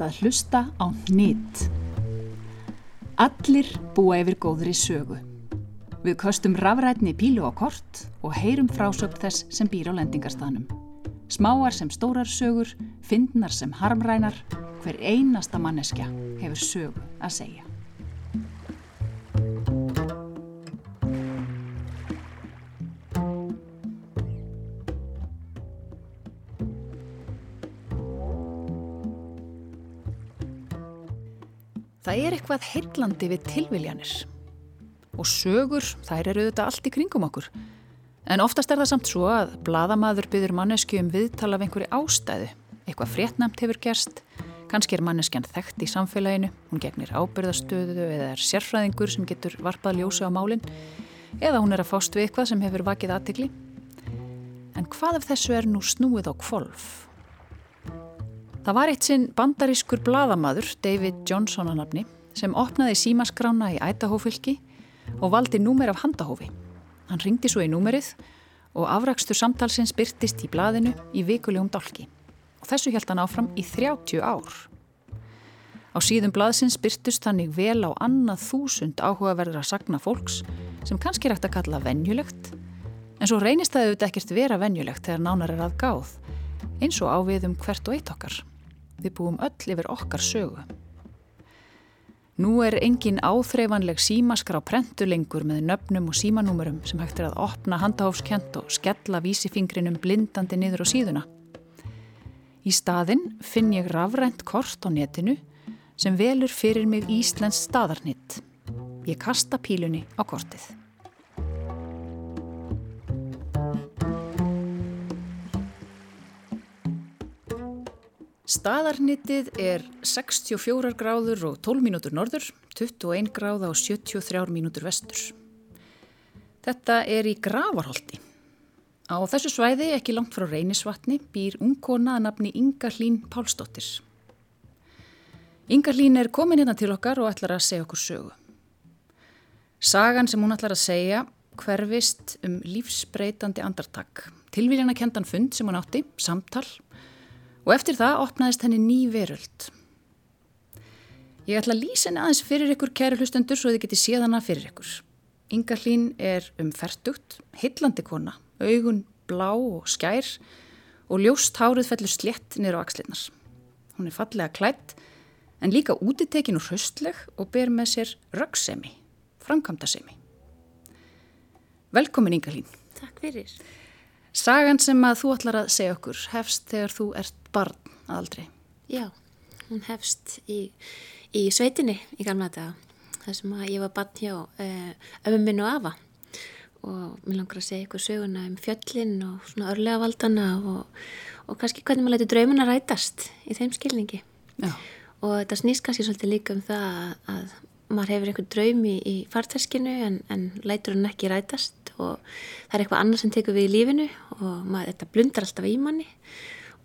ert að hlusta á nýtt. Allir búa yfir góðri sögu. Við köstum rafrætni pílu á kort og heyrum frásögn þess sem býr á lendingarstanum. Smáar sem stórar sögur, fyndnar sem harmrænar, hver einasta manneskja hefur sögu að segja. Er eitthvað heillandi við tilviljanir og sögur, þær eru auðvitað allt í kringum okkur. En oftast er það samt svo að bladamadur byður mannesku um viðtala af einhverju ástæðu. Eitthvað fréttnæmt hefur gerst, kannski er manneskjan þekkt í samfélaginu, hún gegnir ábyrðastöðu eða er sérfræðingur sem getur varpað ljósi á málinn, eða hún er að fást við eitthvað sem hefur vakið aðtikli. En hvað ef þessu er nú snúið á kvolf? Það var eitt sinn bandarískur bladamadur, David Johnson að nafni, sem opnaði símaskrána í ætahófylki og valdi númer af handahófi. Hann ringdi svo í númerið og afrakstur samtalsins byrtist í blaðinu í vikulegum dálki. Og þessu held hann áfram í 30 ár. Á síðum blaðsins byrtust þannig vel á annað þúsund áhugaverðra sagna fólks sem kannski er hægt að kalla venjulegt, en svo reynist það auðvitað ekkert vera venjulegt þegar nánar er að gáð, eins og ávið um hvert og eitt okkar. Við búum öll yfir okkar sögu. Nú er engin áþreifanleg símaskrá prentulengur með nöfnum og símanúmurum sem hægt er að opna handahófskent og skella vísifingrinum blindandi niður á síðuna. Í staðinn finn ég rafrænt kort á netinu sem velur fyrir mig Íslands staðarnitt. Ég kasta pílunni á kortið. Staðarnitið er 64 gráður og 12 mínútur norður, 21 gráða og 73 mínútur vestur. Þetta er í Gravarholti. Á þessu svæði, ekki langt frá Reynisvatni, býr ungkona að nafni Inga Hlín Pálsdóttir. Inga Hlín er komin hérna til okkar og ætlar að segja okkur sögu. Sagan sem hún ætlar að segja hverfist um lífsbreytandi andartak. Tilvíljana kentan fund sem hún átti, samtal, og eftir það opnaðist henni ný veröld. Ég ætla að lýsa henni aðeins fyrir ykkur kæru hlustendur svo þið geti séð hana fyrir ykkur. Inga Hlín er um færtugt, hillandi kona, augun blá og skær og ljóst hárið fellur slett nýra á axlinnar. Hún er fallega klætt en líka útitekin og hraustleg og ber með sér röggsemi, framkvæmdasemi. Velkomin Inga Hlín. Takk fyrir. Sagan sem að þú ætlar að segja okkur hefst þegar þú ert barn aldrei. Já, hún hefst í, í sveitinni í gamla daga. Það sem að ég var barn hjá uh, ömmu minn og afa og mér langar að segja ykkur söguna um fjöllin og svona örlega valdana og, og kannski hvernig maður læti draumuna rætast í þeim skilningi. Já. Og þetta snýst kannski svolítið líka um það að, að maður hefur einhver draumi í farteskinu en, en lætur hann ekki rætast og það er eitthvað annað sem tekur við í lífinu og maður, þetta blundar alltaf í manni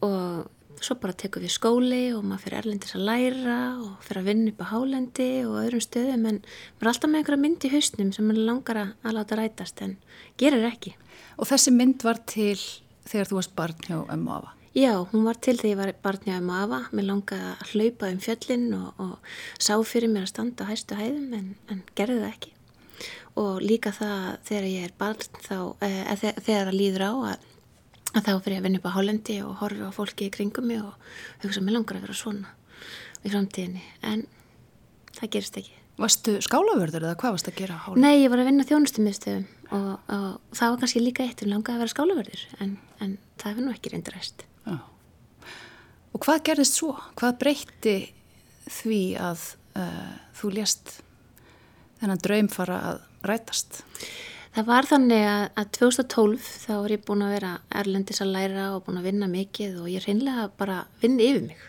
og svo bara tekur við skóli og maður fyrir erlendis að læra og fyrir að vinna upp á hálendi og öðrum stöðum en maður er alltaf með einhverja mynd í hausnum sem maður langar að, láta rætast en gerir ekki. Og þessi mynd var til þegar þú varst barn hjá afa? Já, hún var til þegar ég var barn hjá ömmu og afa. Mér langaði að hlaupa um fjöllin og, og sá fyrir mér að standa á hæstu hæðum en, en gerði það ekki og líka það þegar ég er barn þá, eða eh, þegar það líður á að, að þá fyrir að vinna upp á Hálendi og horfi á fólki í kringum mig og hugsa mig langar að vera svona í framtíðinni, en það gerist ekki. Varstu skálavörður eða hvað varst að gera á Hálendi? Nei, ég var að vinna þjónustumistöðum og, og það var kannski líka eitt um langar að vera skálavörður, en, en það hefur nú ekki reyndaræst. Já. Og hvað gerðist svo? Hvað breytti því að uh, þú lést þennan draum fara að rætast? Það var þannig að, að 2012 þá er ég búin að vera erlendis að læra og búin að vinna mikið og ég reynilega bara vinni yfir mig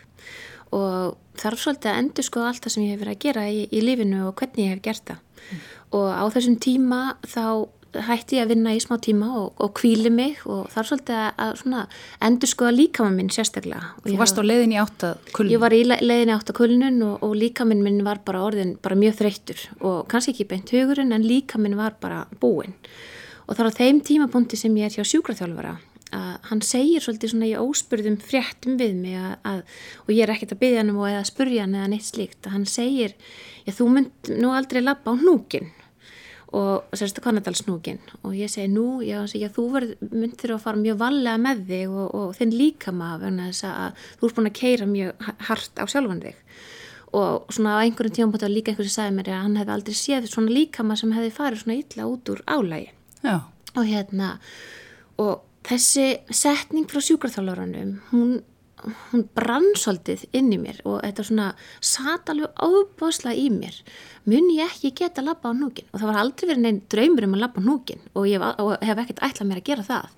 og þarf svolítið að endur skoða allt það sem ég hef verið að gera í, í lífinu og hvernig ég hef gert það mm. og á þessum tíma þá hætti ég að vinna í smá tíma og, og kvíli mig og þar svolítið að, endur skoða líkamann minn sérstaklega. Þú varst á leiðin í áttakulnun? Ég var í leiðin í áttakulnun og, og líkamann minn var bara orðin bara mjög þreyttur og kannski ekki beint hugurinn en líkamann var bara búinn og þar á þeim tímapunkti sem ég er hjá sjúkraþjálfara að hann segir svolítið svona í óspurðum fréttum við mig að, að og ég er ekkert að byggja hann um og eða spurja hann eða neitt slíkt að hann segir, já þú mynd nú aldrei lappa á hnúkin og sérstu Kanadalsnúkin og ég segi nú, já, já þú myndir að fara mjög vallega með þig og, og þinn líka maður þú ert búin að keira mjög hart á sjálfan þig. Og svona á einhverjum tíum búin að líka einhversi sagði mér að hann hefði aldrei séð svona líka maður sem hefði farið svona illa út úr álægi já. og hérna og þessi setning frá sjúkarþálaranum hún hún brann svolítið inn í mér og þetta svona sat alveg ábáslega í mér. Mun ég ekki geta að lappa á núkin og það var aldrei verið neinn draumur um að lappa á núkin og ég hef, hef ekkert ætlað mér að gera það.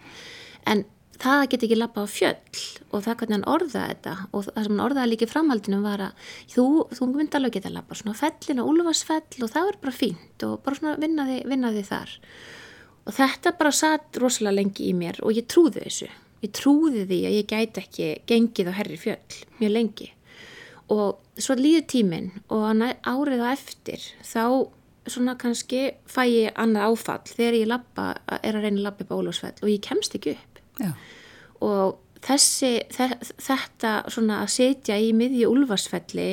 En það get ekki lappa á fjöll og það hvernig hann orðaði þetta og það sem hann orðaði líka í framhaldinu var að þú, þú myndi alveg geta að lappa svona fellin og úlfarsfell og það er bara fínt og bara svona vinnaði, vinnaði þar. Og þetta bara satt rosalega lengi í mér og ég trúði þessu ég trúði því að ég gæti ekki gengið á herri fjöll mjög lengi og svo líður tíminn og árið á eftir þá svona kannski fæ ég annað áfall þegar ég lappa, er að reyna að lappa upp á Ólúsfell og ég kemst ekki upp Já. og þessi þetta svona að setja í miðji Úlfarsfelli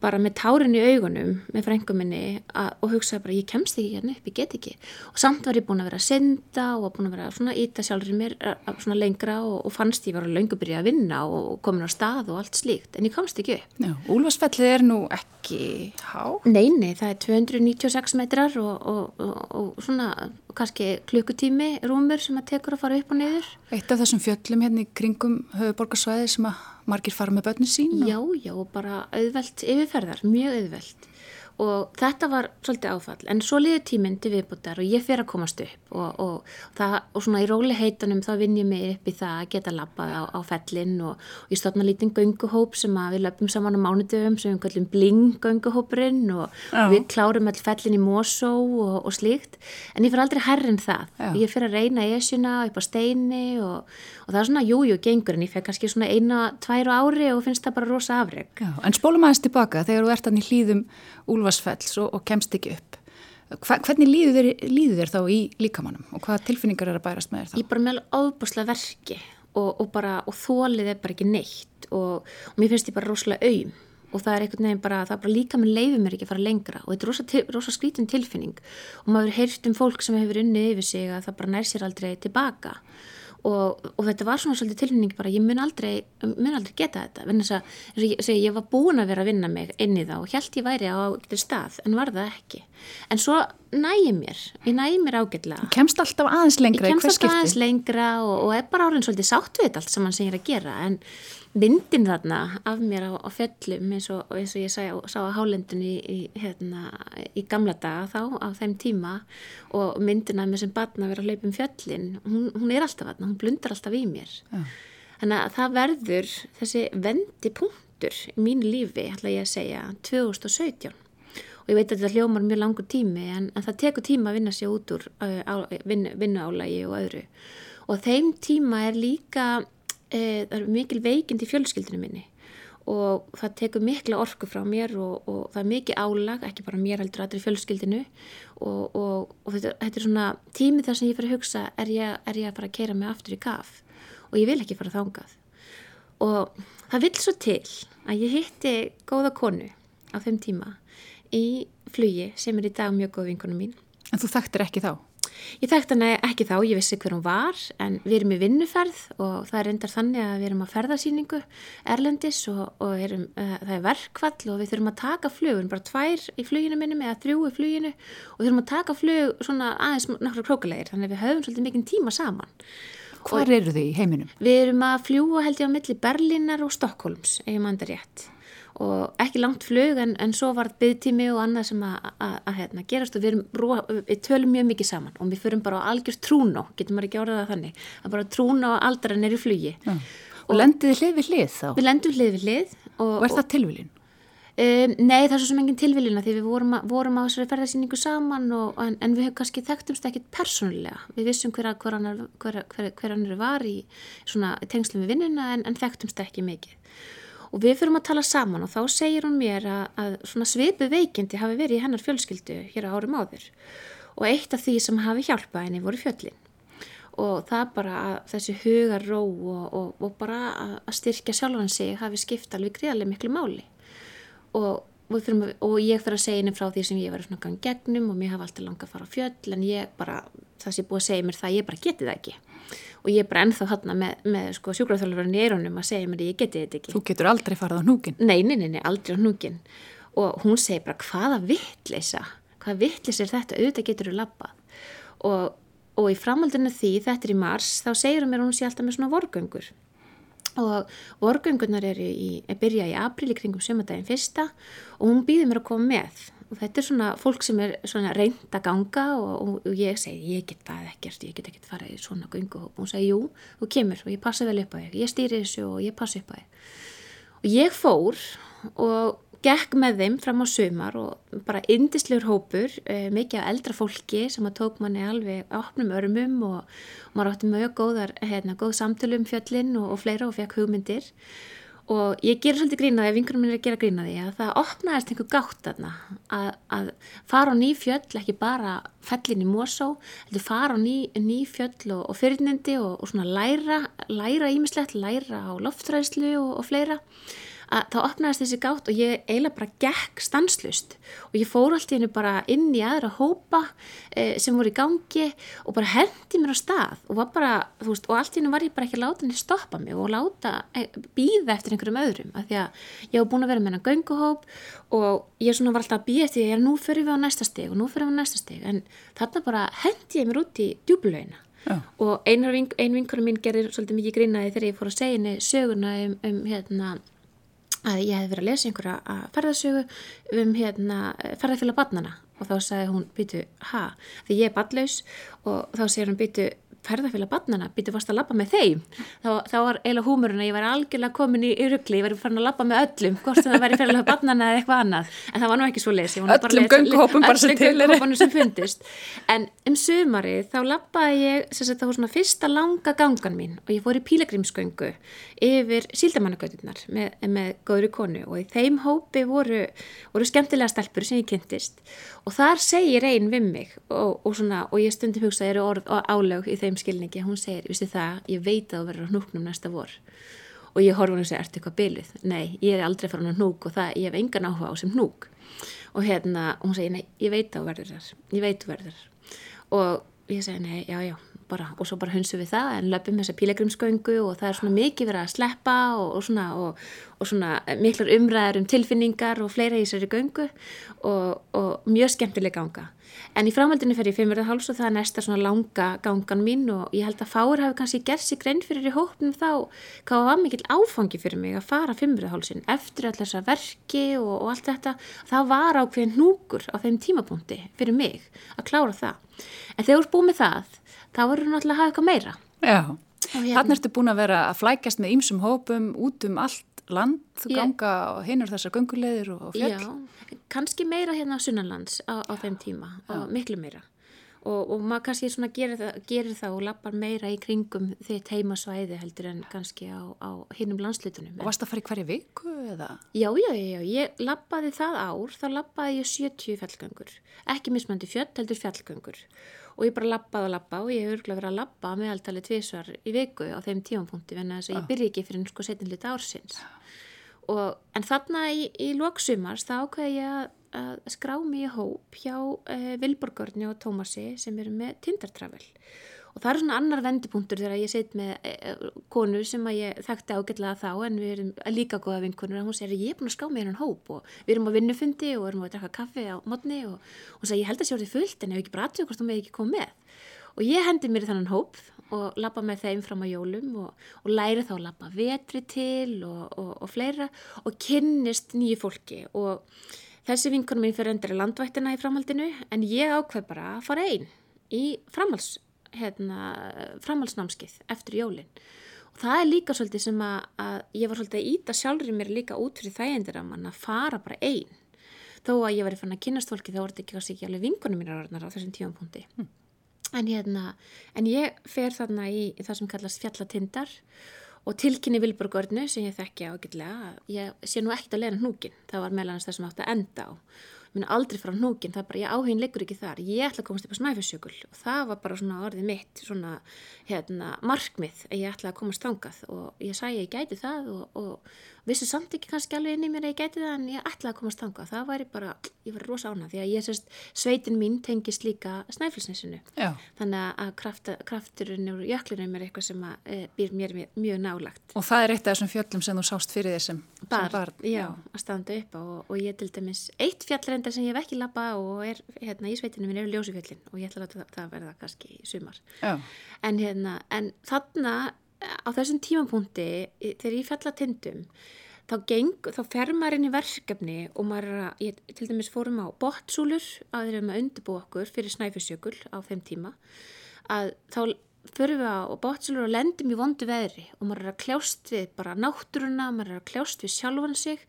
bara með tárin í augunum með frænguminni og hugsaði bara ég kemst ekki hérna upp, ég get ekki og samt var ég búin að vera að senda og búin að vera svona íta sjálfur í mér svona lengra og, og fannst ég var að löngu byrja að vinna og komin á stað og allt slíkt en ég komst ekki upp Já, Úlfarsfellið er nú ekki há? Nei, nei, það er 296 metrar og, og, og svona kannski klukkutími rúmur sem að tekur að fara upp og niður Eitt af þessum fjöllum hérna í kringum höfuborgarsvæði sem að margir fara með börnum sín? Já, já, bara auðvelt yfirferðar, mjög auðvelt og þetta var svolítið áfall. En svo liður tíminn til viðbúttar og ég fer að komast upp og, og, það, og svona í róli heitunum þá vinn ég mig upp í það að geta lappað á, á fellin og, og ég stofna lítinn gönguhóp sem við löpum saman á mánudöfum sem við kallum bling gönguhópurinn og við klárum all fellin í Mosó og slíkt. En ég fer aldrei herri en það. Já. ég fer að reyna esjuna upp á steini og það er svona jújú gengur en ég fer kannski svona eina, tvær ári og finnst það bara rosa afreg Já, En spólum aðeins tilbaka. Þegar þú ert Úlfarsfells og, og kemst ekki upp. Hva, hvernig líður þér, líður þér þá í líkamannum og hvaða tilfinningar er að bærast með þér þá? Ég er bara meðal ábúrslega verki og, og, og þólið er bara ekki neitt og, mér finnst ég bara rosalega auðm og það er einhvern veginn bara, það er bara líka með leifið mér ekki að fara lengra og þetta er rosa, til, rosa skrítin tilfinning og maður heyrst um fólk sem hefur unnið yfir sig að það bara nær sér aldrei tilbaka og, og þetta var svona svolítið tilfinning bara ég mun aldrei, mun aldrei geta þetta. Þess að ég, ég var búin að vera að vinna mig inn í það og held ég væri á stað en var það ekki en svo næði mér, ég næði mér ágætlega. Kemst alltaf aðeins lengra Ég kemst alltaf aðeins lengra og, og er bara árin svolítið sátt við allt sem hann segir að gera. En myndin þarna af mér á, á fjöllum eins og, eins og ég sá, sá á hálendun í, í, hérna, í gamla daga þá á þeim tíma og myndin af mér sem barna að vera að hlaupa um fjöllin hún, hún er alltaf þarna, hún blundar alltaf í mér. Ja. þannig að það verður þessi vendi punktur í mínu lífi, ætla ég að segja 2017 og ég veit að þetta hljómar mjög langur tími en, en það tekur tíma að vinna sér út úr uh, vinnu, vinnuálægi og öðru. Og þeim tíma er líka e, það eru mikil veikind í fjölskyldinu minni. Og það tekur mikla orku frá mér og, og það er mikið álag, ekki bara mér heldur aðri fjölskyldinu og, og, og þetta, þetta er svona tími þar sem ég fyrir að hugsa er ég, er ég að fara að keira mig aftur í kaf? Og ég vil ekki fara þángað og það vil svo til að ég hitti góða konu á þeim tíma í flugi sem er í dag mjög góð vinkunum mín En þú þekktir ekki þá? Ég þekkt hana ekki þá, ég vissi hver hún var en við erum í vinnuferð og það er endar þannig að við erum á ferðarsýningu Erlendis og, og erum, uh, það er verkvall og við þurfum að taka flugun, bara tvær í fluginu minnum eða þrjú í fluginu og þurfum að taka flug svona aðeins nokkru krókulegir þannig að við höfum svolítið mikinn tíma saman. Hvar eru þið í heiminum? Við erum að fljúa held ég á milli Berlínar og Stokkólms, ef ég mandar rétt og ekki langt flug en, en svo var byggtími og annað sem að hérna, gerast og við, erum, við tölum mjög mikið saman og við förum bara á algjörst trúnó, getur maður ekki árað að þannig að bara trúnó aldra neyri flugi ja. Og, og lendið þið hlið við hlið þá? Við lendum hlið við hlið Og, og er það tilviljun? Um, nei það er svo sem engin tilviljuna því við vorum, að, vorum á þessari ferðarsýningu saman og, en, en við hefum kannski þekktumst ekkit persónulega, við vissum hver, hver, hver, hver hann var í svona tengslum við vinnuna en, en þekktumst ekki mikið og við fyrum að tala saman og þá segir hún mér að, að svona svipu veikindi hafi verið í hennar fjölskyldu hér á árum áður. Og eitt af því sem hafi hjálpað henni voru fjöllin. Og það bara að þessi hugar ró og, og, og bara að styrkja sjálfan sig hafi skipt alveg greiðarlega miklu máli. Og, og ég fyrir að segja inn frá því sem ég var svona gang gegnum og mér hafa alltaf langað að fara á fjöll en ég bara, það sem ég búið að segja mér það, ég bara geti það ekki. Og ég er bara ennþá hann með, með sko, sjúkráþjálfurinn í eironum að segja mér að ég geti þetta ekki. Þú getur aldrei farað á núkin Nei, nei, nei, nei aldrei á núkin og hún segir bara hvaða vittleisa hvaða vittleisa er þetta, auðvitað getur þú lappað og, og í framhaldinu því, þetta er í mars, þá segir hún mér hún sé alltaf með svona vorgöngur og vorgöngunar er í, er byrja í april í kringum sömandaginn fyrsta og hún býður mér að koma með. Og þetta er svona fólk sem er svona reynd að ganga og, og, og ég segi ég get það ekkert, ég get ekkert fara í svona göngu og hún segi jú, þú kemur og ég passa vel upp á þig, ég stýri þessu og ég passa upp á þig. Og ég fór og gekk með þeim fram á sumar og bara indislegur hópur, eh, mikið af eldra fólki sem að tók manni alveg ápnum örmum og, og maður átti mjög góðar, hérna, góð samtölu um fjöllin og, og fleira og fekk hugmyndir. Og ég ger svolítið grínaði, vinkunum minn er að gera grínaði að það opnaðist einhver gátt aðna að, að fara á ný fjöll ekki bara fellin í Mosó heldur fara á ný, ný fjöll og, og fyrirnindi og svona læra læra ímislegt, læra á loftræðslu og fleira að þá opnaðist þessi gátt og ég eiginlega bara gekk stanslust og ég fór allt í hennu bara inn í aðra hópa e, sem voru í gangi og bara hendi mér á stað og var bara, þú veist, og allt í hennu var ég bara ekki að láta henni stoppa mig og láta e, býða eftir einhverjum öðrum af því að ég hef búin að vera með hennar gönguhóp og ég svona var alltaf að býða eftir því að nú fyrir við á næsta steg og nú fyrir við á næsta steg en þarna bara hendi ég mér út í djúbulauina Já. og ein, vinkurum mín gerir svolítið mikið grínaði þegar ég fór að segja henni söguna um, um hérna að ég hef verið að lesa einhverja ferðarsögu um hérna, ferðarfélag barnana og þá sagði hún býtu, ha, því ég er barnlaus og þá segir hún býtu ferðarfélag barnana, býtu varst að lappa með þeim? Þá, þá var eiginlega húmurinn að ég var algjörlega komin í, ruggli, ég var farin að lappa með öllum hvort það væri ferðarfélag barnana eða eitthvað annað. En það var nú ekki svo lesi öllum gönguhópum bara sem til er sem fundist en um sumarið þá lappaði ég það var svona fyrsta langa gangan mín og ég fór í pílagrímsgöngu yfir síldamannagötunar með, með góðri konu og í þeim hópi voru, voru skemmtilega stelpur sem ég kynntist. Og þar segir einn við mig og, og, svona, og ég stundum hugsa eru orð og álög í þeim skilningi hún segir, vistu það, ég veit að þú verður á hnúknum næsta vor. Og ég horfa hún og segja, ertu eitthvað bylið? Nei, ég er aldrei farin á hnúk og það, ég hef engan áhuga á sem hnúk. Og hérna, hún segir, nei, ég veit að þú verður þar ég veit að þú verður þar. Og ég segi, nei, já, já bara, og svo bara hunsu við það en löpum þessa pílegrimsköngu og það er svona mikið verið að sleppa og, og, svona, og, og svona miklar umræðar um tilfinningar og fleira í þessari göngu og mjög skemmtileg ganga. En í framhaldinu fer ég fimmverðarháls og það er næsta svona langa gangan mín og ég held að fáur hafi kannski gert sér grein fyrir í hópnum þá hvað var mikill áfangi fyrir mig að fara fimmverðarhálsin eftir allir þessa verki og allt þetta það var ákveðin núkur á þeim tímapunkti fyrir mig að klára það. En þegar þú ert búið með það þá verður þú náttúrulega að hafa eitthvað meira. Já, hérna. þannig ertu búin að vera að flækjast með ýmsum hópum út um allt land, þú ganga hinnur þessar gungulegðir og fjall. Já, kannski meira hérna á Sunnanlands á, á þeim tíma, miklu meira. Og, og maður kannski svona gerir það, gerir það og lappar meira í kringum þitt heimasvæði heldur en kannski á, á hinnum landslutunum. Og varst það að fara í hverju viku eða? Já, já, já, ég lappaði það ár, þá lappaði ég 70 fjallgöngur, ekki mismandi fjöll heldur fjallgöngur. Og ég bara lappaði og lappaði og ég hef örgulega verið að lappa meðaltalið tvísvar í viku á þeim tífampunkti en þess að ég byrji ekki fyrir sko setinlít ársins. Og, en þarna í, í lóksumars þá ákveði ég að, að skrá mig í hóp hjá eh, Vilborgörni og Tómasi sem eru með Tindartravel og það er svona annar vendipunktur þegar ég set með e, konu sem að ég þekkti ágætlega þá en við erum líka góða vinkunur og hún segir ég er búin að ská með hennan hóp og við erum á vinnufundi og erum að drakka kaffi á modni og hún segir ég held að sé orðið fullt en ef ekki bara aðtöku hvort þú með ekki koma með. Og ég hendi mér í þannan hóp og lappa með þeim fram á jólum og, og læri þá að lappa vetri til og, og, og fleira og kynnist nýju fólki. Og þessi vinkunum minn fyrir endur landvættina í framhaldinu en ég ákveð bara að fara einn í framhalds hérna, framhalsnámskið eftir jólinn og það er líka svolítið sem að, að ég var svolítið að íta sjálfur í mér líka út fyrir þægendir að mann að fara bara einn þó að ég var í fann að kynast fólki þá voru þetta ekki, ekki alveg vingunum mín á þessum tífampunkti mm. en, hérna, en ég fer þarna í, í það sem kallast fjallatindar og tilkynni Vilburgörnu sem ég þekki ágætlega ég sé nú ekkert að lena hnúkin það var meðlans það sem átt að enda á minn aldrei fara á núkin, það er bara, ég áhugin liggur ekki þar, ég ætla að komast upp á snæfisjökul og það var bara svona orðið mitt, svona hérna, markmið ég ætla að komast þangað. Og ég sagði ég gæti það og, og vissi samt ekki kannski alveg inn í mér að ég gæti það en ég ætla að komast þangað, það væri bara, ég var rosa ána því að ég sérst, sveitin mín tengist líka snæfilsnesinu, þannig að kraft, krafturinn og jöklunum er eitthvað sem að, e, býr mér mjög nálagt. Og það er eitt af þessum fjöllum sem þú sást fyrir þessum barn? barn já, að standa upp á. Og, og ég til dæmis eitt fjallrendar sem ég hef ekki lappa og er hérna í sveitinu minn eru ljósufjöllin og ég ætla að það, það verða kannski í sumar. En, hérna, en þarna á þessum tímapunkti þegar ég fell að tindum þá, geng, þá fer maður inn í verkefni og maður að, ég til dæmis fórum á bottsúlur að þeir eru með undirbú okkur fyrir snæfisjökul á þeim tíma að þá förum við á bótsilur og lendum í vondu veðri. Og maður er að kljást við bara náttúruna, maður er að kljást við sjálfan sig.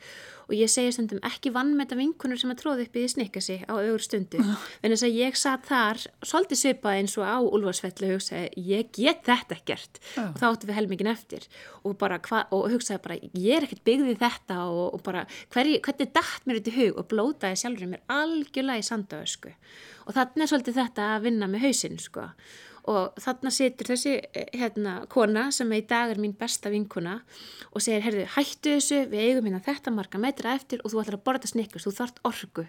Og ég segja stundum ekki vann með þetta vinkunur sem að tróði upp í því snikka sig á augur stundu. En þess að ég satt þar svolítið svipað eins og á Ulfarsfellu og hugsaði ég get þetta ekkert. Uh. og þá áttu við helmingin eftir. Og, hva, og hugsaði bara ég er ekkert byggðið þetta. Og, og bara hver, hvernig dætt mér þetta hug? Og blótaði sjálfur mér algjörlega í sandauðsku og þannig er svolítið þetta að vinna með hausinn sko og þarna situr þessi eh, hérna kona sem í dag er mín besta vinkona og segir, herðu, hættu þessu við eigum hérna þetta marga metra eftir og þú ætlar að borða snikkust, þú þart orgu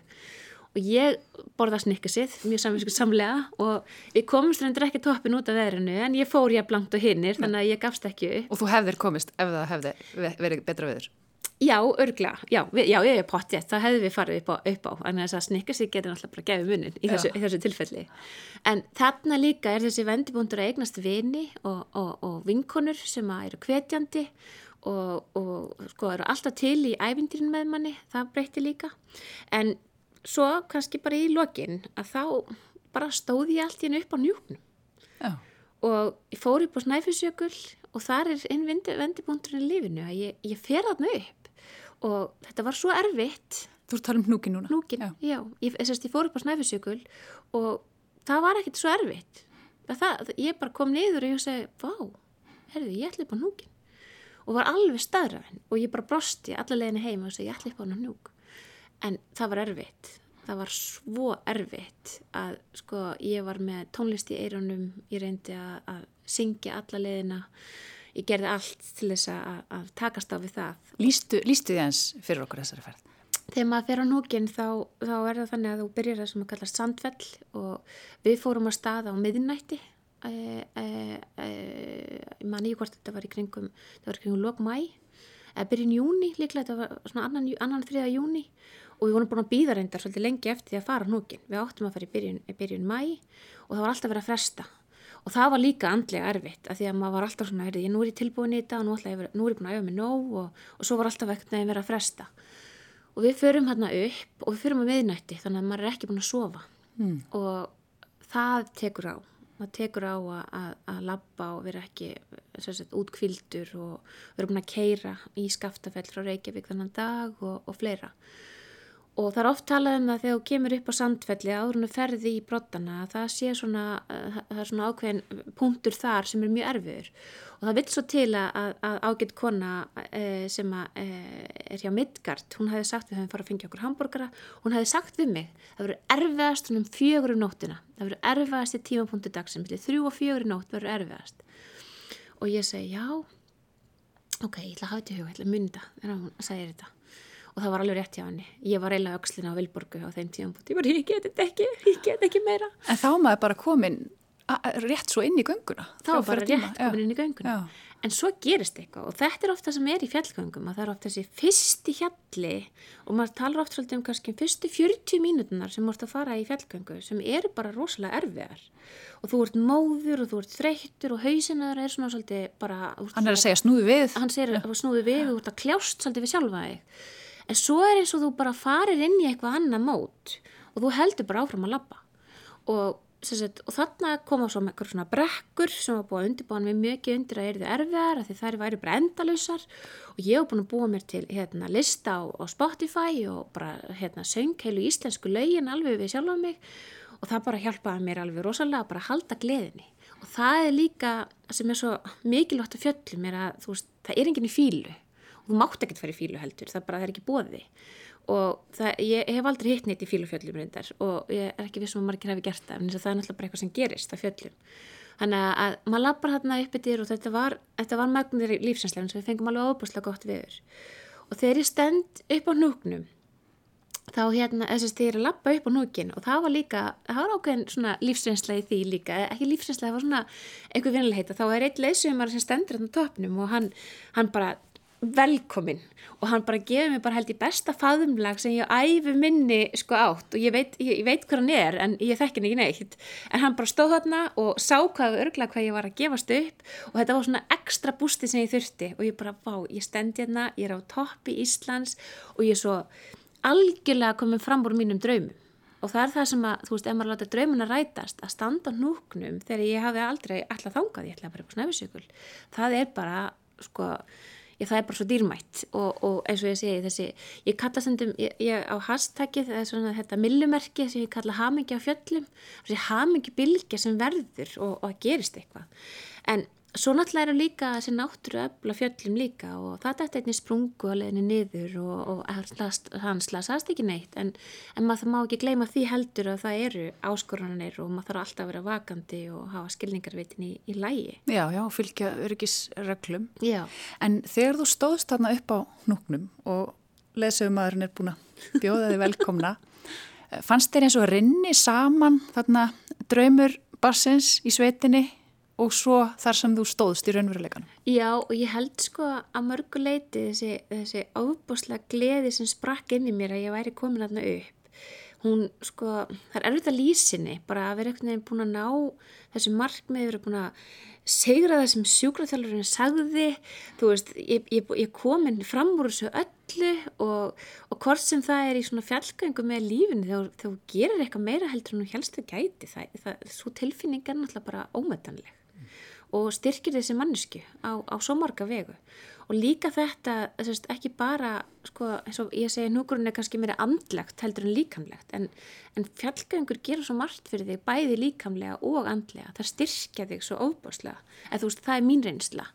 og ég borða snikkasið mjög samvinsku samlega og við komumst reyndir ekki toppin út af veðrinu en ég fór ég blankt og hinnir þannig að ég gafst ekki Og þú hefðir komist ef það hefði verið betra veður Já, örgla, já, við, já, ég er pottið, það hefði við farið upp á, upp á en þess að snikka sig getur náttúrulega bara gefið munin í þessu, í þessu tilfelli. En þarna líka er þessi vendibúndur að eignast vini og, og, og vinkonur sem eru hvetjandi og, og sko eru alltaf til í ævindýrin með manni, það breyti líka. En svo kannski bara í lokin að þá bara stóði ég allt í hennu upp á njúknum. Já. Og ég fór upp á Snæfisjökull og þar er einn vendibúndurinn í lífinu að ég, ég fer þarna upp og þetta var svo erfitt. Þú ert að tala um hnúkin núna? Hnúkin, já, já. Ég, ég fór upp á snæfisjökul og það var ekkert svo erfitt. Það, ég bara kom niður og ég segi vá, herðu, ég ætla upp á hnúkin og var alveg staðræðin og ég bara brosti alla leginni heim og segi ég ætla upp á hnúk. En það var erfitt. Það var svo erfitt að sko ég var með tónlist í eironum ég reyndi að, að syngja alla leginna ég gerði allt til þess að, að takast á við það. Lýstu, þið eins fyrir okkur þessari ferð? Þegar maður fer á núginn þá, þá er það þannig að þú byrjar það sem að kalla sandfell og við fórum að staða á miðinætti e, e, e, ég man ekki hvort þetta var í kringum það var í kringum lok mæ eða byrjun júni líklega, þetta var svona annan, annan þriða júni og við vorum búin að býða reyndar svolítið lengi eftir því að fara á núginn við áttum að fara í byrjun, byrjun mæ og það var alltaf verið að fresta og það var líka andlega erfitt af því að maður var alltaf svona, ég nú er ég tilbúin í þetta og nú, ég, nú er ég búin að æfa mig nóg og, og svo var alltaf ekkert nefn verið að fresta. Og við förum hérna upp og við förum á miðnætti þannig að maður er ekki búin að sofa. Mm. og það tekur á. Það tekur á að, að, að labba og vera ekki sagt, útkvildur og vera búin að keira í skaftafell frá Reykjavík þannan dag og, og fleira og það er oft talað um það þegar þú kemur upp á sandfelli árunni ferði í brottana það sé svona, uh, það er svona ákveðin punktur þar sem er mjög erfiður. Og það vil svo til að, að ágætt kona uh, sem að, uh, er hjá Midgard, hún hefði sagt við höfum farið að fengja okkur hambúrgara, hún hefði sagt við mig það verður erfiðast um fjögur um nóttina það verður erfiðast í tímapunktu dagsum þrjú og fjögur í nótt verður erfiðast. Og ég segi já ok, ég ætla að hafa þetta í huga, ég ætla að mynda og það var alveg rétt hjá henni. Ég var eiginlega aukslina á Vilborgu á þeim tíum ég var, ég get þetta ekki, ég get ekki meira. En þá maður bara komin rétt svo inn í gönguna. Þá var bara rétt komin inn í gönguna. Já. en svo gerist eitthvað og þetta er ofta sem er í fjallgöngum að það er ofta þessi fyrsti hjalli og maður talar ofta svolítið um kannski fyrstu 40 mínutunar sem múrt að fara í fjallgöngu sem eru bara rosalega erfiðar. Og þú ert móður og þú ert þreyttur og hausinnaður er svona svolítið bara hann er að segja snúðu við. Hann segir snúðu við og þú ert að kljást svolítið við sjálfa þig en svo er eins og þú bara farir inn í eitthvað annað mót og þú heldur bara áfram að labba. Og, sagt, og þarna koma svo með eitthvað svona brekkur sem var búið að undirbúa mér mjög undir að er þið erfiðar að því þær væri bara endalausar. Og ég hef búin að búa mér til hérna, lista á, á Spotify og bara hérna, söng heilu íslensku laugin alveg við sjálf á mig. Og það bara hjálpaði mér alveg rosalega að bara halda gleðinni. Og það er líka sem er svo mikilvægt að fjöllum er að veist, það er enginn í fílu þú mátt ekkert fara í fílu heldur, það bara það er ekki bóði og það, ég hef aldrei hitt neitt í fílufjöllum reyndar og ég er ekki vissum að margir hefði gert það en það er náttúrulega bara eitthvað sem gerist á fjöllum. Þannig að maður lappar hérna upp yfir og þetta var, var magnir lífsinslegin sem við fengum alveg óbúslega gott viður. Og þegar ég stend upp á núknum þá hérna, þess að ég er að lappa upp á núkin og það var líka, það var ákveðin svona lífsinslega í því líka, ekki lífsinslega það var svona einhver vinnilegheita, þá er eitt leysumar sem stendur hérna á toppnum og hann, hann bara velkomin og hann bara gefið mér bara held í besta faðumlag sem ég æfi minni sko átt. Og ég veit, ég, ég veit hvað hann er en ég þekk henni ekki neitt. En hann bara stóð þarna og sá hvað örgla hvað ég var að gefast upp. Og þetta var svona ekstra bústi sem ég þurfti. Og ég bara, vá, ég stendi hérna ég er á toppi Íslands og ég er svo algjörlega komið fram úr mínum draumum. Og það er það sem að, þú veist, ef maður láta draumuna rætast að standa núknum þegar ég hafi aldrei alltaf þangað, ég ætla að vera på snæfisjökul það er bara, sko ég, það er bara svo dýrmætt og, og eins og ég segi þessi, ég kalla stundum, ég, ég á hashtagið, það er svona þetta millumerki sem ég kalla hamingi á fjöllum, þessi hamingi bilgja sem verður og, og gerist eitthvað, en Svo náttúrulega eru líka þessi náttúru öfla fjöllum líka og það dætti einnig sprungu að leðinu niður og, og hann slasast ekki neitt en, en maður má ekki gleyma því heldur að það eru áskorunanir og maður þarf alltaf að vera vakandi og hafa skilningarvitin í, í lægi. Já, já, fylgja örgisreglum. Já. En þegar þú stóðst þarna upp á núknum og leðsögumæðurinn er búin að bjóða þig velkomna, fannst þér eins og rinni saman þarna draumur barsins í sveitinni og svo þar sem þú stóðst í raunveruleikanum. Já og ég held sko að mörguleiti þessi, þessi ábúslega gleði sem sprakk inn í mér að ég væri komin aðna upp. Hún sko, það er erfitt að lýsinni bara að vera veginn búin að ná þessu markmið, vera búin að segra það sem sjúkraþjálfurinn sagði, þú veist, ég, ég, ég komin fram úr þessu öllu og, og hvort sem það er í svona fjallgöngu með lífinu þegar þú gerir eitthvað meira heldur en þú helst að gæti það, það svo tilfinning er náttúrulega bara ómetanleg og styrkir þessi mannesku á, á svo marga vegu. Og líka þetta, þess, ekki bara sko, eins og ég segi núgrunni er kannski meira andlegt heldur en líkamlegt en, en fjallgöngur gerur svo margt fyrir þig bæði líkamlega og andlega. Það styrkja þig svo óbáslega eða þú veist, það er mín reynsla.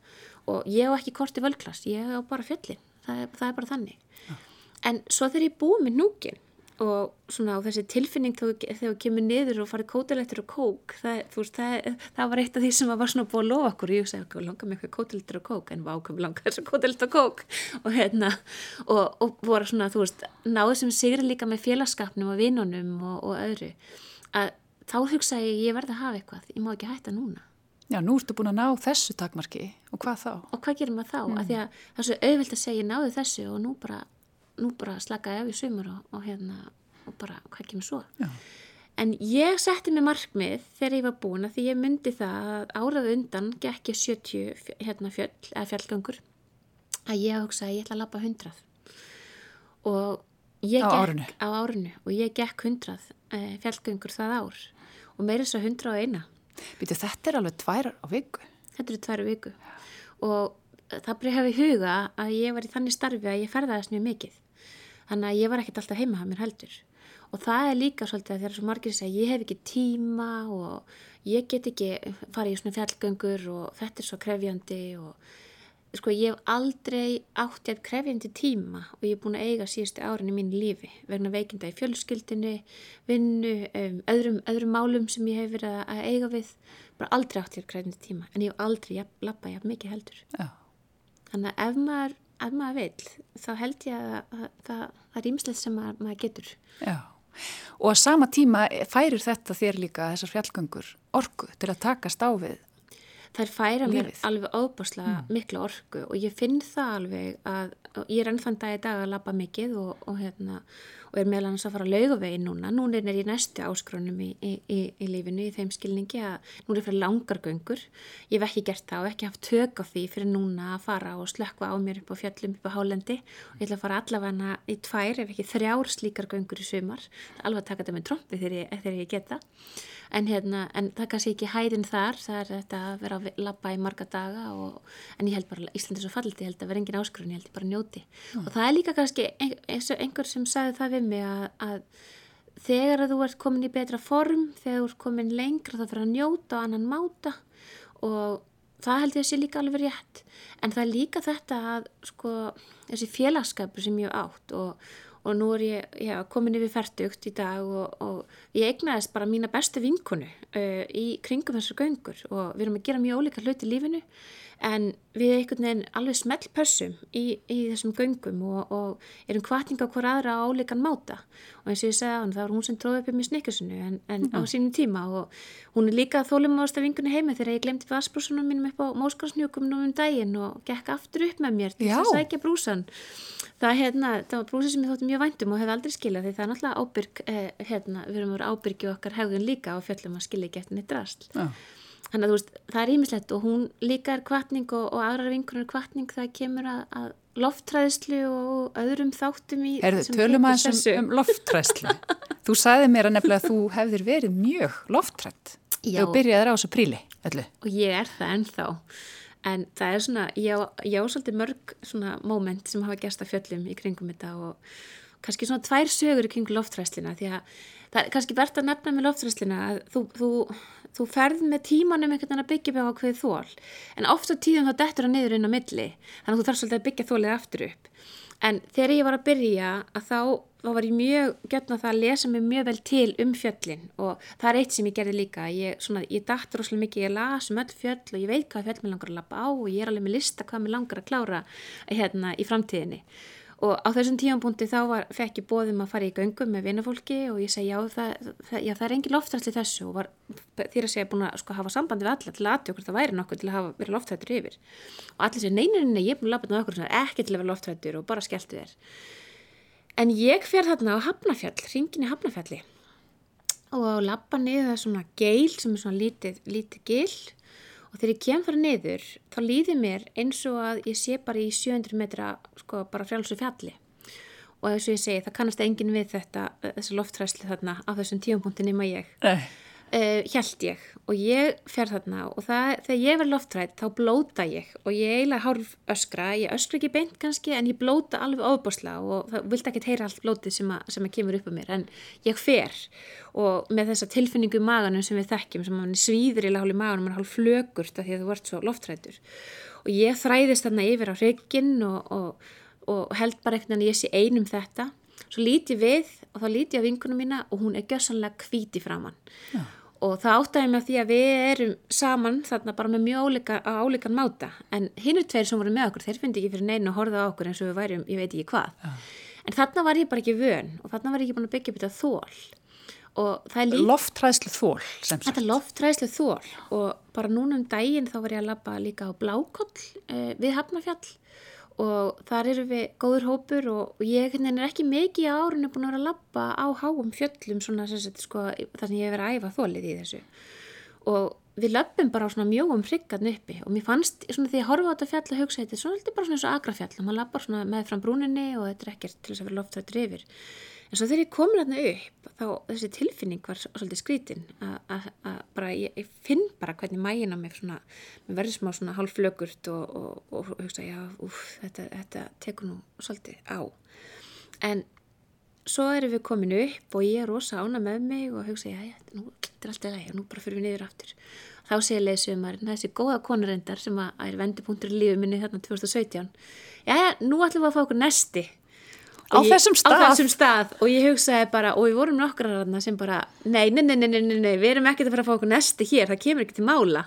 Og ég hef ekki korti völklast, ég hef bara fjallin það er, það er bara þannig. Ja. en svo þegar ég búið með núgin og svona á þessi tilfinning þegar þú kemur niður og farið kótilettur og kók það, veist, það, það var eitt af því sem var svona búið að lofa okkur. Ég sagði langar mig eitthvað kótilettur og kók? En vákum langar þessu kótilettur og kók? Og hérna og, og voru svona þú veist náðu sem sigri líka með félagskapnum og vinnunum og, og öðru. Að þá hugsaði ég ég verði að hafa eitthvað. Ég má ekki hætta núna. Já, nú ertu búin að ná þessu takmarki. Og hvað þá? Og hvað gerir maður þá? Mm. Að því að það er svo auðvilt að segja náðu þessu og nú bara nú bara slakaði af í sumur og, og hérna og bara hvað kemur svo? Já. en ég setti mig markmið þegar ég var búin að því ég myndi það að árað undan gekk ég 70 hérna fjöll, eða fjallgangur að ég hugsa að ég ætla að lappa 100 og ég á gekk árinu. á árinu og ég gekk 100 eh, fjallgangur það ár. Og meira þess að 101 Býtu þetta er alveg tvær á viku. Þetta eru tvær á viku. Og það byrjaði að hafa í huga að ég var í þannig starfi að ég ferðaðist mjög mikið þannig að ég var ekkert alltaf heima að mér heldur. Og það er líka svolítið að þegar svo margir segja ég hef ekki tíma og ég get ekki farið í svona fjallgöngur og þetta er svo krefjandi og sko ég hef aldrei átt ég að krefjandi tíma og ég er búin að eiga síðustu árin í mínu lífi vegna veikinda í fjölskyldinu, vinnu, um, öðrum, öðrum málum sem ég hef verið að eiga við. Bara aldrei átt ég að krefjandi tíma en ég hef aldrei lappað ég mikið heldur. Já. þannig að ef maður ef maður vil þá held ég að, að, að, að það er ímslegt sem maður, maður getur. Já, og að sama tíma færir þetta þér líka þessar fjallgöngur orgu til að takast á Það færa mér alveg óbúslega mm. miklu orgu og ég finn það alveg að ég er ennþann dag í dag að labba mikið og, og hérna og er meðal hans að fara að laugavegi núna. Núna er ég næstu áskránum í, í, í, í lífinu í þeim skilningi að núna er fyrir langar göngur. Ég hef ekki gert það og ekki haft tök á því fyrir núna að fara og slökka á mér upp á fjöllum upp á hálendi og ég ætla að fara allavega í tvær ef ekki þrjár slíkar göngur í sumar. Alveg að taka þetta með trombi þegar ég, þegar ég geta. En, hérna, en það kannski ekki hæðin þar, það er þetta að vera að lappa í marga daga og, en ég held bara Íslandi er svo fallið, ég held að vera engin áskrun, ég held bara njóti. Mm. Og það er líka kannski einhver sem sagði það við mig að, að þegar að þú ert komin í betra form, þegar þú ert komin lengra þá fyrir að njóta á annan máta og það held ég að sé líka alveg rétt en það er líka þetta að sko, þessi félagskapur sem ég átt og, og nú er ég já, komin yfir færtugt í dag og, og ég egnaðist bara mína bestu vinkonu uh, í kringum þessar göngur. Og við erum að gera mjög ólíka hluti í lífinu en við einhvern veginn alveg smellpössum í, í þessum göngum og, og erum kvartninga hver aðra á ólíkan máta og eins og ég segja hann það var hún sem tróði upp um í snikkursinu en, en mm. á sínum tíma og hún er líka þólum ást af vingunni heima þegar ég glemti vassbrúsunum mínum upp á móskarsnjúkum nú um daginn og gekk aftur upp með mér til þess að sækja brúsan það, hérna, það var brúsi sem ég þótti mjög væntum og hef aldrei skilað því það er náttúrulega ábyrg eh, hérna, við erum að vera ábyrgi okkar hegðun líka og fjöllum að skilja ekki eftir neitt rast ja. Þannig að þú veist, það er ímislegt og hún líka er kvartning og, og aðrar vinkunar er kvartning það kemur að, að lofttræðslu og öðrum þáttum í Erðu, tölum aðeins um, um lofttræðslu Þú sagði mér að nefnilega að þú hefðir verið mjög lofttrætt og byrjaði á þessu príli öllu. Og ég er það ennþá. En það er svona, ég á svolítið mörg svona móment sem hafa gæst að fjöllum í kringum þetta og kannski svona tvær sögur í kring lofttræðslina því að það er kannski verðt að nefna með lofttræðslina að þú, þú þú ferð með tímanum einhvern veginn að byggja bá á hverju þól en oft á tíðum þá dettur það niður inn á milli. Þannig að þú þarf svolítið að byggja þólið aftur upp. En þegar ég var að byrja að þá, þá var ég mjög götna það að lesa mig mjög vel til um fjöllin. Og það er eitt sem ég gerði líka. Ég, svona, ég dætt rosalega mikið, ég las um öll fjöll og ég veit hvað fjöll mér langar að lappa á og ég er alveg með lista hvað mér langar að klára hérna í framtíðinni og á þessum tímanbúndi þá var, fekk ég bóðum að fara í göngum með vinnafólki og ég segi já það, það, já, það er engin loftræðsli þessu og var þýr að segja búin að sko, hafa sambandi við alla til aðtjók hvort það væri nokkuð til að hafa verið loftrættur yfir. Og allir segja neynuninni ég er búin að með okkur ekki til að vera loftrættur og bara skelltu þér. En ég fer þarna á Hafnafjall, ringin í Hafnafjalli og lappa niður það svona geil sem er svona lítið, lítið geil og þegar ég kem fara niður þá líði mér eins og að ég sé bara í 700 metra sko bara frjálsu fjalli. Og þess að ég segi það kannast engin við þetta þessu loftræsli þarna á þessum tíumpunktin nema ég. Nei uh, eh, held ég. Og ég fer þarna og það, þegar ég verð loftrætt þá blóta ég. Og ég eiginlega hálf öskra, ég öskra ekki beint kannski en ég blóta alveg ofbásla og það vilt ekki heyra allt blótið sem, að, sem að kemur upp á mér. En ég fer. Og með þessa tilfinningu í maganum sem við þekkjum sem mann svíður í í maganum, mann hálf flögurt af því að þú vart svo loftrættur og ég þræðist þarna yfir á rygginn og, og, og held bara eitthvað að ég sé einum þetta. Svo líti við og þá líti ég á vinkunum mína og hún er gössanlega kvíti framann Já. Og það áttæði mig að því að við erum saman þarna bara með mjög álíka, álíkan máta. En hinn er tveir sem voru með okkur þeir finnst ekki fyrir neina að horfa á okkur eins og við værim ég veit ekki hvað. Ja. en þarna var ég bara ekki vön og þarna var ég ekki búin að byggja þetta þól og það er líka Lofttræðslu þól Þetta er lofttræðslu þól og bara núna um daginn þá var ég að lappa líka á Blákoll eh, við Hafnafjall og þar eru við góður hópur og ég er ekki mikið á árinu búin að vera að lappa á háum fjöllum svona sem sko, þar sem ég hef verið að æfa þólið í þessu. Og við lappum bara á svona mjóum hryggarn uppi og mér fannst svona því að horfa á þetta fjall að hugsa þetta er svona bara svona eins og agrafjall og maður lappar svona með fram brúninni og þetta er ekkert til þess að vera loftrættur yfir en svo þegar ég komin hérna upp þá þessi tilfinning var svolítið skrítin að bara ég, ég finn bara hvernig mægin á mig svona, mér verður smá svona hálflögurt og, og, og, og hugsa já, úf, þetta, þetta tekur nú svolítið á. En svo erum við komin upp og ég er rosa ána með mig og hugsa já, já, nú er allt eða nú bara fyrir við niður aftur. Þá sé ég leðsumarinn, þessi góða konurendar sem að er vendipunktur í lífið minni þarna 2017 já, já, nú ætlum við að fá okkur nesti á þessum stað? á þessum stað og ég hugsaði bara og við vorum nokkrar aðna sem bara nei, nei, nei, nei, nei, nei, við erum ekkert að fara að fá okkur næsti hér, það kemur ekki til mála.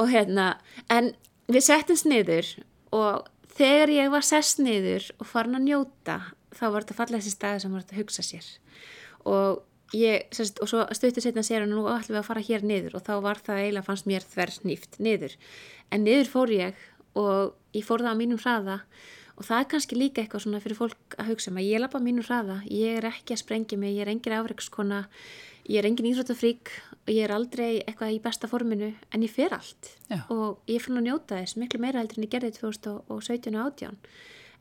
Og hérna, en við settum sniður og þegar ég var sest sniður og farin að njóta þá var þetta fallið þessi staði sem var þetta að hugsa sér. Og ég, sérst, og svo stöttur setna sér og nú ætlum við að fara hér niður og þá var það eiginlega fannst mér þver sníft niður. En niður fór ég og ég fór það á mínum hraða og það er kannski líka eitthvað svona fyrir fólk að hugsa maður, um ég lappa mínu hraða, ég er ekki að sprengja mig, ég er engin afreikskona ég er engin íþróttafrík og ég er aldrei eitthvað í besta forminu en ég fer allt. Já. og ég fann að njóta þess miklu meira heldur en ég gerði 2017 og 18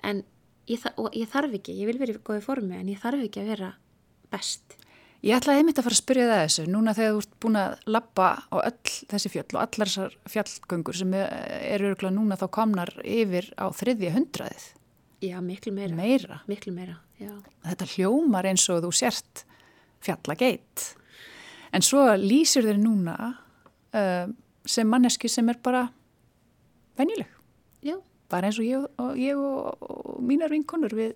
en ég, ég þarf ekki, ég vil vera í góði formu en ég þarf ekki að vera best Ég ætlaði einmitt að fara að spyrja það þessu núna þegar þú ert búin að lappa á öll þessi fjöll og allar þessar fjallgöngur sem eru örgulega núna þá komnar yfir á þriðja hundraðið. Já, miklu meira. Meira? Miklu meira, já. Þetta hljómar eins og þú sért fjallageitt. En svo lýsir þér núna uh, sem manneski sem er bara venjuleg. Já. Bara eins og ég og, ég og, og mínar vinkonur, við,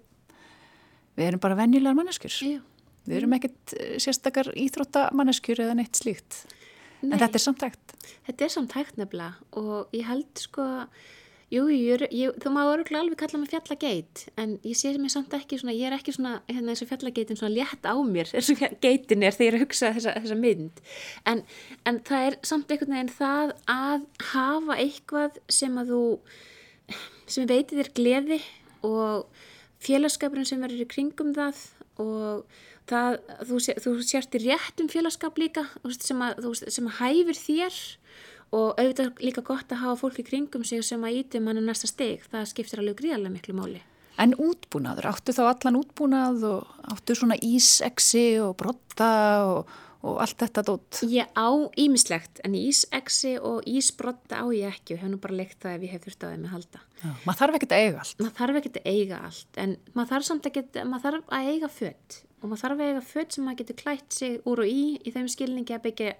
við erum bara venjulegar manneskjur. Já. Við erum ekkert eh, sérstakar íþróttamanneskjur eða neitt slíkt. Nei. En þetta er samtækt. Þetta er samt hægt nefnilega og ég held sko, jú, ég, ég, þú má öruglega alveg kalla mig fjallageit en ég sé mér samt ekki svona, ég er ekki svona hérna og fjallageitin svona létt á mér og geitin er þegar ég hugsa þessa, þessa mynd en, en það er samt einhvern veginn það að hafa eitthvað sem að þú sem veitir þér gleði og félagskapurinn sem verður í kringum það og það, þú, þú sérst í réttum félagskap líka sem að, þú, sem að hæfir þér. Og auðvitað líka gott að hafa fólk í kringum sig sem að íti mann um næsta steg það skiptir alveg gríðarlega miklu máli. En útbúnaður, áttu þá allan útbúnað og áttu svona íseksi og brotta og, og allt þetta dótt? Ég á ímislegt en íseksi og ísbrotta á ég ekki. Og hef nú bara leikt það ef ég hef þurft á þeim að halda. Já, maður þarf ekkert að eiga allt. Maður þarf ekkert að eiga allt en maður þarf samt að, geta, maður þarf að eiga fött og maður þarf að eiga fött sem maður getur klætt sig úr og í í þeim skilningi að byggja,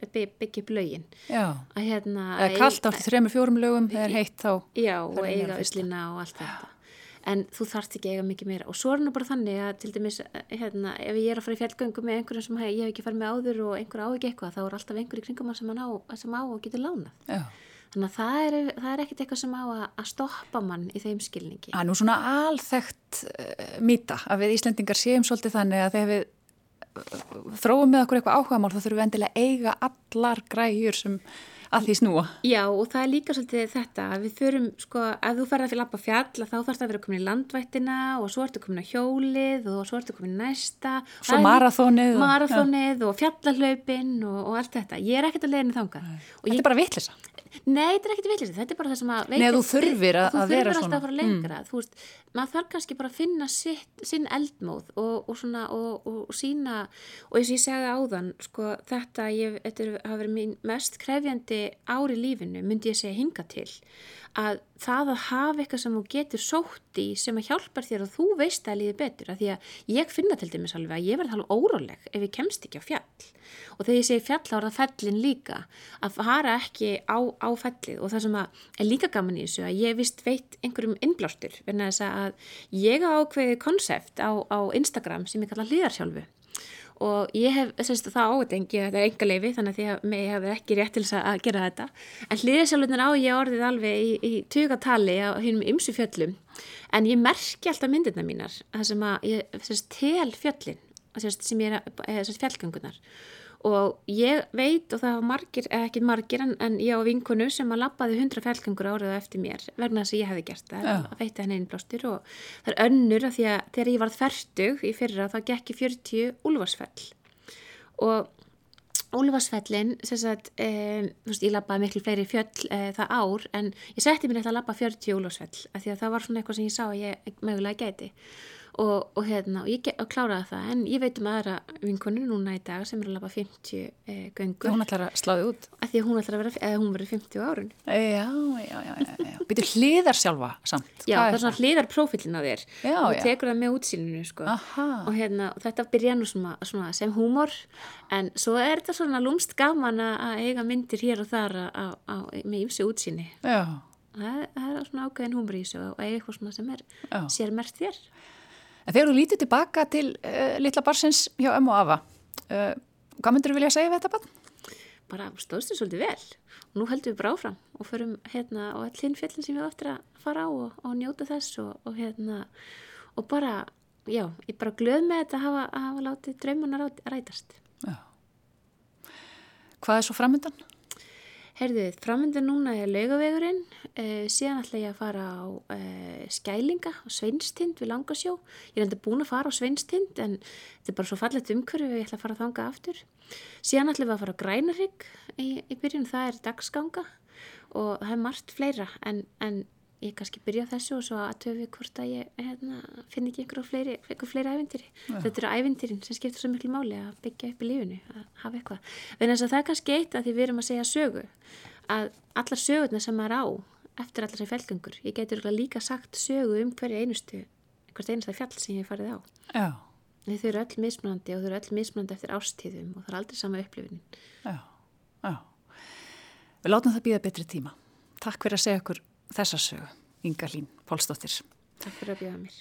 byggja upp lögin að hérna eða kallt átti þrejum fjórum lögum, þegar heitt þá. Já, og eiga öllina og allt þetta. En þú þarft ekki eiga mikið meira. Og svo er nú bara þannig að til dæmis, hérna, ef ég er að fara í fjallgöngu með einhverjum sem ég hef ekki farið með áður og einhver á ekki eitthvað, þá er alltaf einhver í kringum sem, á, sem á og getur lánað. Já. Þannig að það er, það er ekkit eitthvað sem á að, að stoppa mann í þeim skilningi. Það er nú svona alþekkt uh, mýta að við Íslendingar séum svolítið þannig að þegar við uh, þróum með okkur eitthvað áhugamál þá þurfum við endilega að eiga allar græjur sem að því snúa. Já, og það er líka svolítið þetta að við förum, sko, ef þú ferð að lappa fjall þá þarf það að vera komin í landvættina og svo ertu komin á hjólið og svo ertu komin næsta. Svo líka- maraþonið og- fjallahlaupin og, og allt þetta. Ég er ekkert að leiðinu þangað. Þetta ég, er bara vitlisa. nei, þetta er ekkert villist. Þetta er bara það sem að... Nei, þú þurfir að- þú að vera þurfir svona. alltaf að fara lengra. Þú veist, maður þarf kannski bara að finna sitt, sinn eldmóð og, og svona og, og, sína og eins og ég segði áðan, sko, þetta þetta hafa verið mest krefjandi ári lífinu, myndi ég segja hinga til að það að hafa eitthvað sem þú getur sótt í sem að hjálpar þér og þú veist að líði betur að því að ég finna til dæmis alveg að ég verði alveg óróleg ef ég kemst ekki á fjall. Og þegar ég segi fjall það fellin líka að fara ekki á, á fellið. Og það sem að er líka gaman í þessu að ég vist veit einhverjum innblástur verna þess að ég á ákveðið konsept á, á Instagram sem ég kalla hlýðarsjálfu og ég hef semst, það átengi þetta er enga leifi þannig að að mig hefur ekki rétt til að gera þetta. En hliðisjálfurnar á ég orðið alveg í, í tugatali á hinnum ymsu fjöllum. En ég merki alltaf myndirna mínar það sem að ég semst, tel fjöllin semst, sem ég er að fjallgöngunar og ég veit og það var margir, eða ekki margir en, en ég á vinkonu sem að lappaði 100 fjallgöngur árið eftir mér vegna þess að ég hefði gert það. Að veitti henni innblástur og það er önnur að því að þegar ég varð færtug í fyrra þá gekk ég 40 úlfarsfell. Og Úlfarsfellin, sem sagt, e, veist, ég lappaði miklu fleiri fjöll e, það ár en ég setti mér eitthvað að lappa 40 úlfarsfell af því að það var svona eitthvað sem ég sá að ég mögulega gæti. og, og hérna, og ég get, og kláraði það. En ég veit um aðra vinkonu núna í dag sem er að lappa 50 e, göngur. Hún ætlar að sláði út. að hún ætlar að vera, eða hún verið 50 á árun Já, já, já, já. Býtur hliðar sjálfa samt. Já, það er svona hliðar prófílinn á þér. Já, og tekur það með útsýninu sko. Aha. og hérna, og þetta byrja nú svona, svona sem húmor. En svo er þetta svona lúmst gaman að að eiga myndir hér og þar á, á, með ýmsu útsýni. Já, það, það er svona ákveðin húmor í þessu og eiga eitthvað svona sem er sér mert þér en þegar þú lítið tilbaka til uh, litla barsins hjá ömmu og afa, uh, hvað myndir þú vilja segja við þetta barn? bara stóðstu svolítið vel nú heldum við bara áfram og förum hérna á all hinn fjallin sem við áttir að fara á og, og njóta þess og, og hérna og bara, já, ég bara glöð með þetta að hafa, að hafa látið draumanar rætast Já. Hvað er svo framöndan? Herðu, framöndan núna er laugavegurinn, uh, síðan ætla ég að fara á uh, skælinga og sveinstind við langasjó. Ég er enda búin að fara á sveinstind en þetta er bara svo fallet umhverfi og ég ætla að fara að þanga aftur. Síðan ætla við að fara á grænarhygg í, í byrjun, það er dagsganga og það er margt fleira en, en ég kannski byrja þessu og svo að töfi hvort að ég hérna, finn ekki einhverju fleiri, fleiri ævintýri. Þetta eru ævintýrin sem skiptir svo miklu máli að byggja upp í lífinu, að hafa eitthvað. En þess að það er kannski eitt að því við erum að segja sögu, að allar sögurnar sem maður á eftir allar sem felgöngur, ég getur líka sagt sögu um hverju einustu, hvert einasta fjall sem ég farið á. Já, Þau eru öll mismunandi og þau eru öll mismunandi eftir ástíðum og það er aldrei sama upplifunin. já, já. Við látum það býða betri tíma. Takk fyrir að segja okkur þessa sögu, Inga Hlín Pálsdóttir. Takk fyrir að bjóða mér.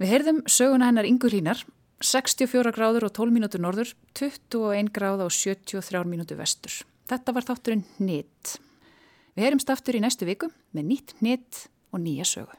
Við heyrðum söguna hennar Ingu Hlínar, 64 gráður og 12 mínútur norður, 21 gráð og 73 mínútur vestur. Þetta var þátturinn Nýtt. Við heyrumst aftur í næstu viku með nýtt Nýtt og nýja sögu.